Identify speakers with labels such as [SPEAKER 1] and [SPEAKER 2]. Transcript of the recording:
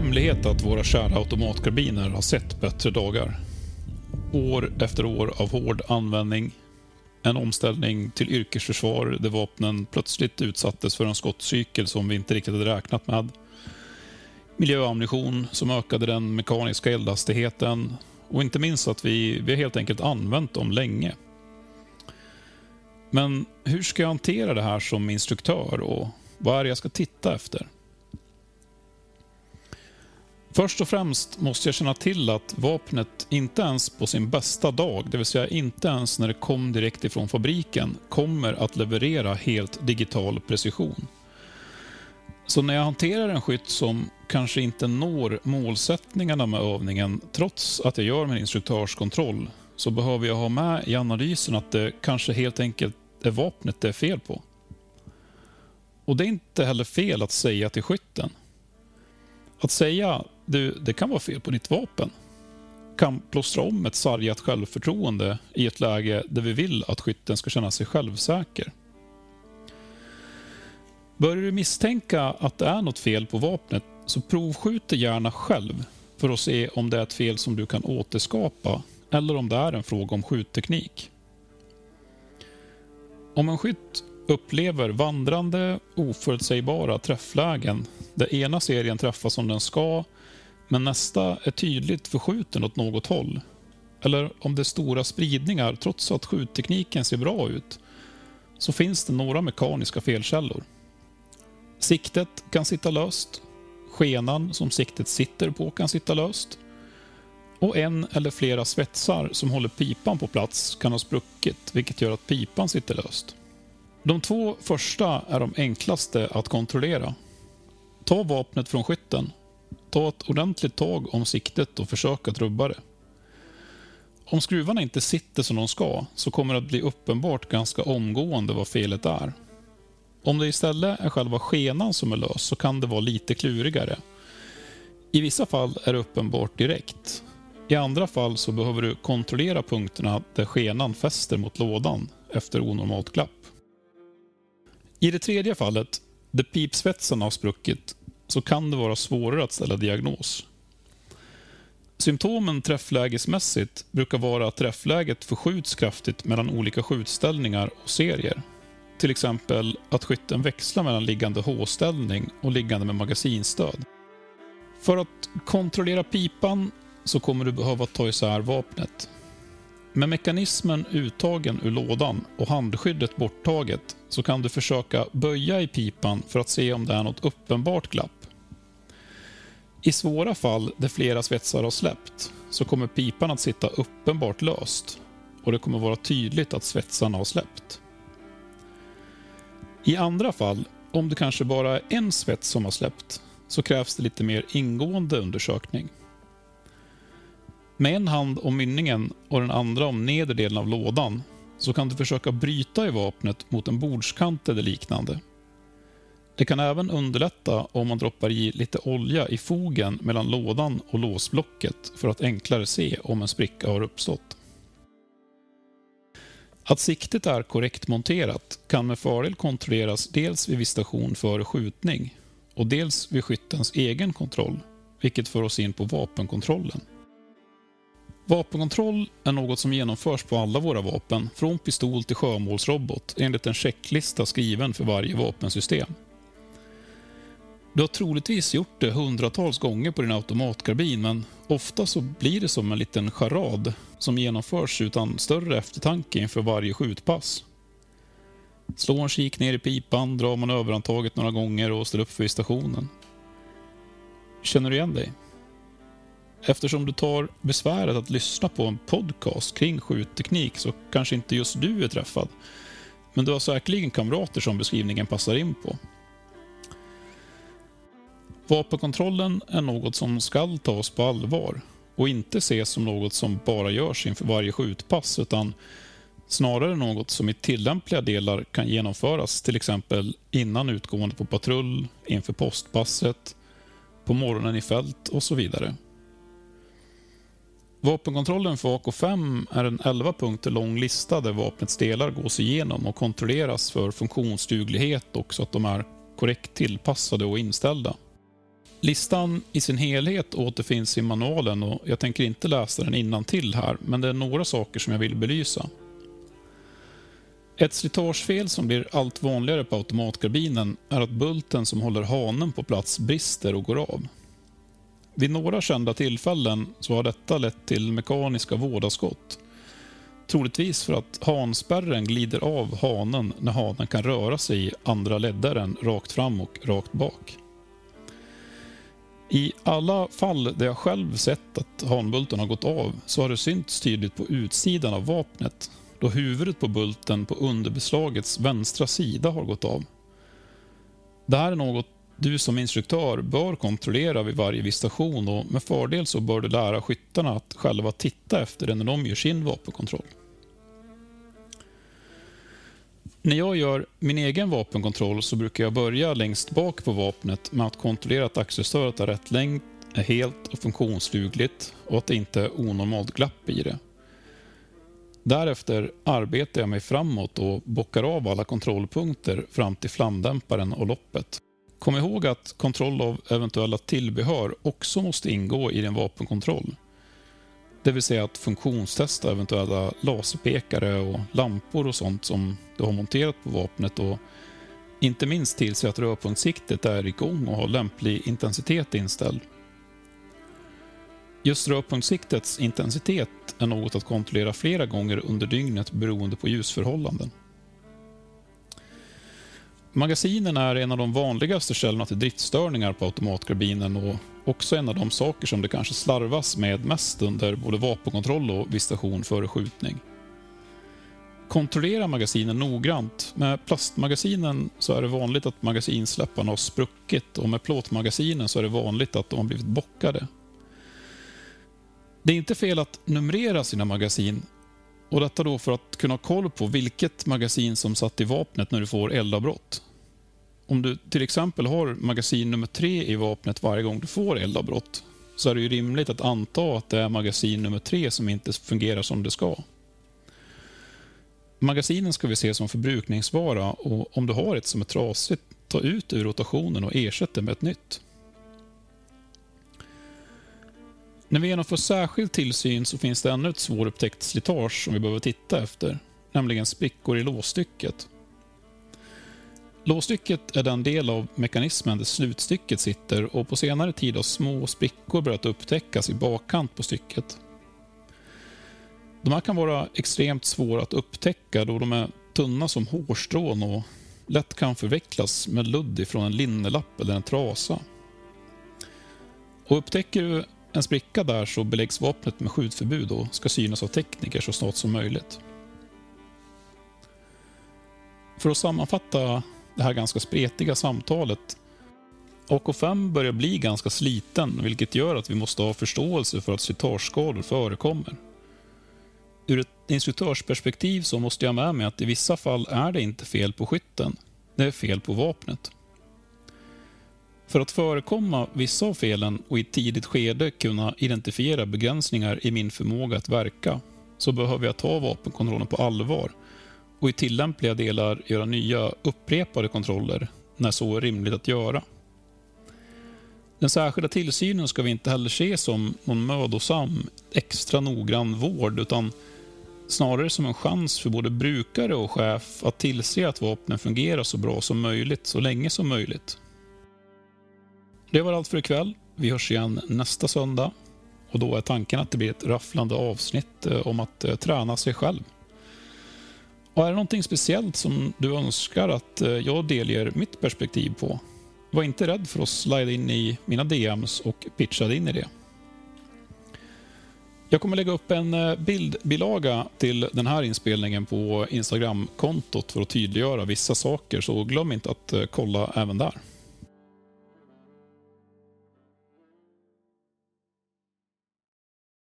[SPEAKER 1] Hemlighet att våra kära automatkarbiner har sett bättre dagar. År efter år av hård användning, en omställning till yrkesförsvar där vapnen plötsligt utsattes för en skottcykel som vi inte riktigt hade räknat med. Miljöammunition som ökade den mekaniska eldhastigheten och inte minst att vi, vi helt enkelt använt dem länge. Men hur ska jag hantera det här som instruktör och vad är det jag ska titta efter? Först och främst måste jag känna till att vapnet inte ens på sin bästa dag, det vill säga inte ens när det kom direkt ifrån fabriken, kommer att leverera helt digital precision. Så när jag hanterar en skytt som kanske inte når målsättningarna med övningen trots att jag gör min instruktörskontroll så behöver jag ha med i analysen att det kanske helt enkelt är vapnet det är fel på. Och det är inte heller fel att säga till skytten. Att säga du, det kan vara fel på ditt vapen kan plåstra om ett sargat självförtroende i ett läge där vi vill att skytten ska känna sig självsäker. Börjar du misstänka att det är något fel på vapnet så provskjut gärna själv för att se om det är ett fel som du kan återskapa eller om det är en fråga om skjutteknik. Om en skytt upplever vandrande, oförutsägbara träfflägen där ena serien träffar som den ska men nästa är tydligt förskjuten åt något håll. Eller om det är stora spridningar trots att skjuttekniken ser bra ut så finns det några mekaniska felkällor. Siktet kan sitta löst. Skenan som siktet sitter på kan sitta löst. Och en eller flera svetsar som håller pipan på plats kan ha spruckit, vilket gör att pipan sitter löst. De två första är de enklaste att kontrollera. Ta vapnet från skytten. Ta ett ordentligt tag om siktet och försök att rubba det. Om skruvarna inte sitter som de ska så kommer det att bli uppenbart ganska omgående vad felet är. Om det istället är själva skenan som är lös så kan det vara lite klurigare. I vissa fall är det uppenbart direkt. I andra fall så behöver du kontrollera punkterna där skenan fäster mot lådan efter onormalt glapp. I det tredje fallet, där pipsvetsarna har spruckit, så kan det vara svårare att ställa diagnos. Symptomen träfflägesmässigt brukar vara att träffläget förskjuts kraftigt mellan olika skjutställningar och serier. Till exempel att skytten växlar mellan liggande H-ställning och liggande med magasinstöd. För att kontrollera pipan så kommer du behöva ta isär vapnet. Med mekanismen uttagen ur lådan och handskyddet borttaget så kan du försöka böja i pipan för att se om det är något uppenbart glapp. I svåra fall där flera svetsar har släppt så kommer pipan att sitta uppenbart löst och det kommer vara tydligt att svetsarna har släppt. I andra fall, om det kanske bara är en svets som har släppt, så krävs det lite mer ingående undersökning. Med en hand om mynningen och den andra om nedre delen av lådan så kan du försöka bryta i vapnet mot en bordskant eller liknande. Det kan även underlätta om man droppar i lite olja i fogen mellan lådan och låsblocket för att enklare se om en spricka har uppstått. Att siktet är korrekt monterat kan med fördel kontrolleras dels vid visitation före skjutning och dels vid skyttens egen kontroll, vilket för oss in på vapenkontrollen. Vapenkontroll är något som genomförs på alla våra vapen, från pistol till sjömålsrobot, enligt en checklista skriven för varje vapensystem. Du har troligtvis gjort det hundratals gånger på din automatkarbin, men ofta så blir det som en liten charad som genomförs utan större eftertanke inför varje skjutpass. Slå en kik ner i pipan, drar man överhandtaget några gånger och ställer upp för stationen. Känner du igen dig? Eftersom du tar besväret att lyssna på en podcast kring skjutteknik så kanske inte just du är träffad. Men du har säkerligen kamrater som beskrivningen passar in på. Vapenkontrollen är något som skall tas på allvar och inte ses som något som bara görs inför varje skjutpass utan snarare något som i tillämpliga delar kan genomföras till exempel innan utgående på patrull, inför postpasset, på morgonen i fält och så vidare. Vapenkontrollen för AK5 är en 11 punkter lång lista där vapnets delar gås igenom och kontrolleras för funktionsduglighet och så att de är korrekt tillpassade och inställda. Listan i sin helhet återfinns i manualen och jag tänker inte läsa den innan till här, men det är några saker som jag vill belysa. Ett slitagefel som blir allt vanligare på automatkarbinen är att bulten som håller hanen på plats brister och går av. Vid några kända tillfällen så har detta lett till mekaniska vådaskott. Troligtvis för att hanspärren glider av hanen när hanen kan röra sig i andra leddaren rakt fram och rakt bak. I alla fall där jag själv sett att hanbulten har gått av så har det synts tydligt på utsidan av vapnet då huvudet på bulten på underbeslagets vänstra sida har gått av. Det här är något du som instruktör bör kontrollera vid varje visitation och med fördel så bör du lära skyttarna att själva titta efter det när de gör sin vapenkontroll. När jag gör min egen vapenkontroll så brukar jag börja längst bak på vapnet med att kontrollera att axelstödet har rätt längd, är helt och funktionsdugligt och att det inte är onormalt glapp i det. Därefter arbetar jag mig framåt och bockar av alla kontrollpunkter fram till flamdämparen och loppet. Kom ihåg att kontroll av eventuella tillbehör också måste ingå i din vapenkontroll. Det vill säga att funktionstesta eventuella laserpekare och lampor och sånt som du har monterat på vapnet och inte minst tillse att rörpunktssiktet är igång och har lämplig intensitet inställd. Just rörpunktssiktets intensitet är något att kontrollera flera gånger under dygnet beroende på ljusförhållanden. Magasinen är en av de vanligaste källorna till driftstörningar på automatkarbinen och också en av de saker som det kanske slarvas med mest under både vapenkontroll och visitation före skjutning. Kontrollera magasinen noggrant. Med plastmagasinen så är det vanligt att magasinsläpparna har spruckit och med plåtmagasinen så är det vanligt att de har blivit bockade. Det är inte fel att numrera sina magasin och detta då för att kunna ha koll på vilket magasin som satt i vapnet när du får eldavbrott. Om du till exempel har magasin nummer tre i vapnet varje gång du får eldavbrott så är det ju rimligt att anta att det är magasin nummer tre som inte fungerar som det ska. Magasinen ska vi se som förbrukningsvara och om du har ett som är trasigt, ta ut det ur rotationen och ersätt det med ett nytt. När vi genomför särskild tillsyn så finns det ännu ett svårupptäckt slitage som vi behöver titta efter, nämligen sprickor i låsstycket. Låsstycket är den del av mekanismen där slutstycket sitter och på senare tid har små sprickor börjat upptäckas i bakkant på stycket. De här kan vara extremt svåra att upptäcka då de är tunna som hårstrån och lätt kan förvecklas med ludd ifrån en linnelapp eller en trasa. Och upptäcker du en spricka där så beläggs vapnet med skjutförbud och ska synas av tekniker så snart som möjligt. För att sammanfatta det här ganska spretiga samtalet. AK5 börjar bli ganska sliten, vilket gör att vi måste ha förståelse för att slitageskador förekommer. Ur ett instruktörsperspektiv så måste jag med mig att i vissa fall är det inte fel på skytten, det är fel på vapnet. För att förekomma vissa av felen och i ett tidigt skede kunna identifiera begränsningar i min förmåga att verka, så behöver jag ta vapenkontrollen på allvar och i tillämpliga delar göra nya upprepade kontroller när så är rimligt att göra. Den särskilda tillsynen ska vi inte heller se som någon mödosam, extra noggrann vård utan snarare som en chans för både brukare och chef att tillse att vapnen fungerar så bra som möjligt så länge som möjligt. Det var allt för ikväll. Vi hörs igen nästa söndag och då är tanken att det blir ett rafflande avsnitt eh, om att eh, träna sig själv. Och är det någonting speciellt som du önskar att eh, jag delger mitt perspektiv på? Var inte rädd för att slida in i mina DMs och pitcha in i det. Jag kommer lägga upp en bildbilaga till den här inspelningen på Instagram-kontot för att tydliggöra vissa saker, så glöm inte att kolla även där.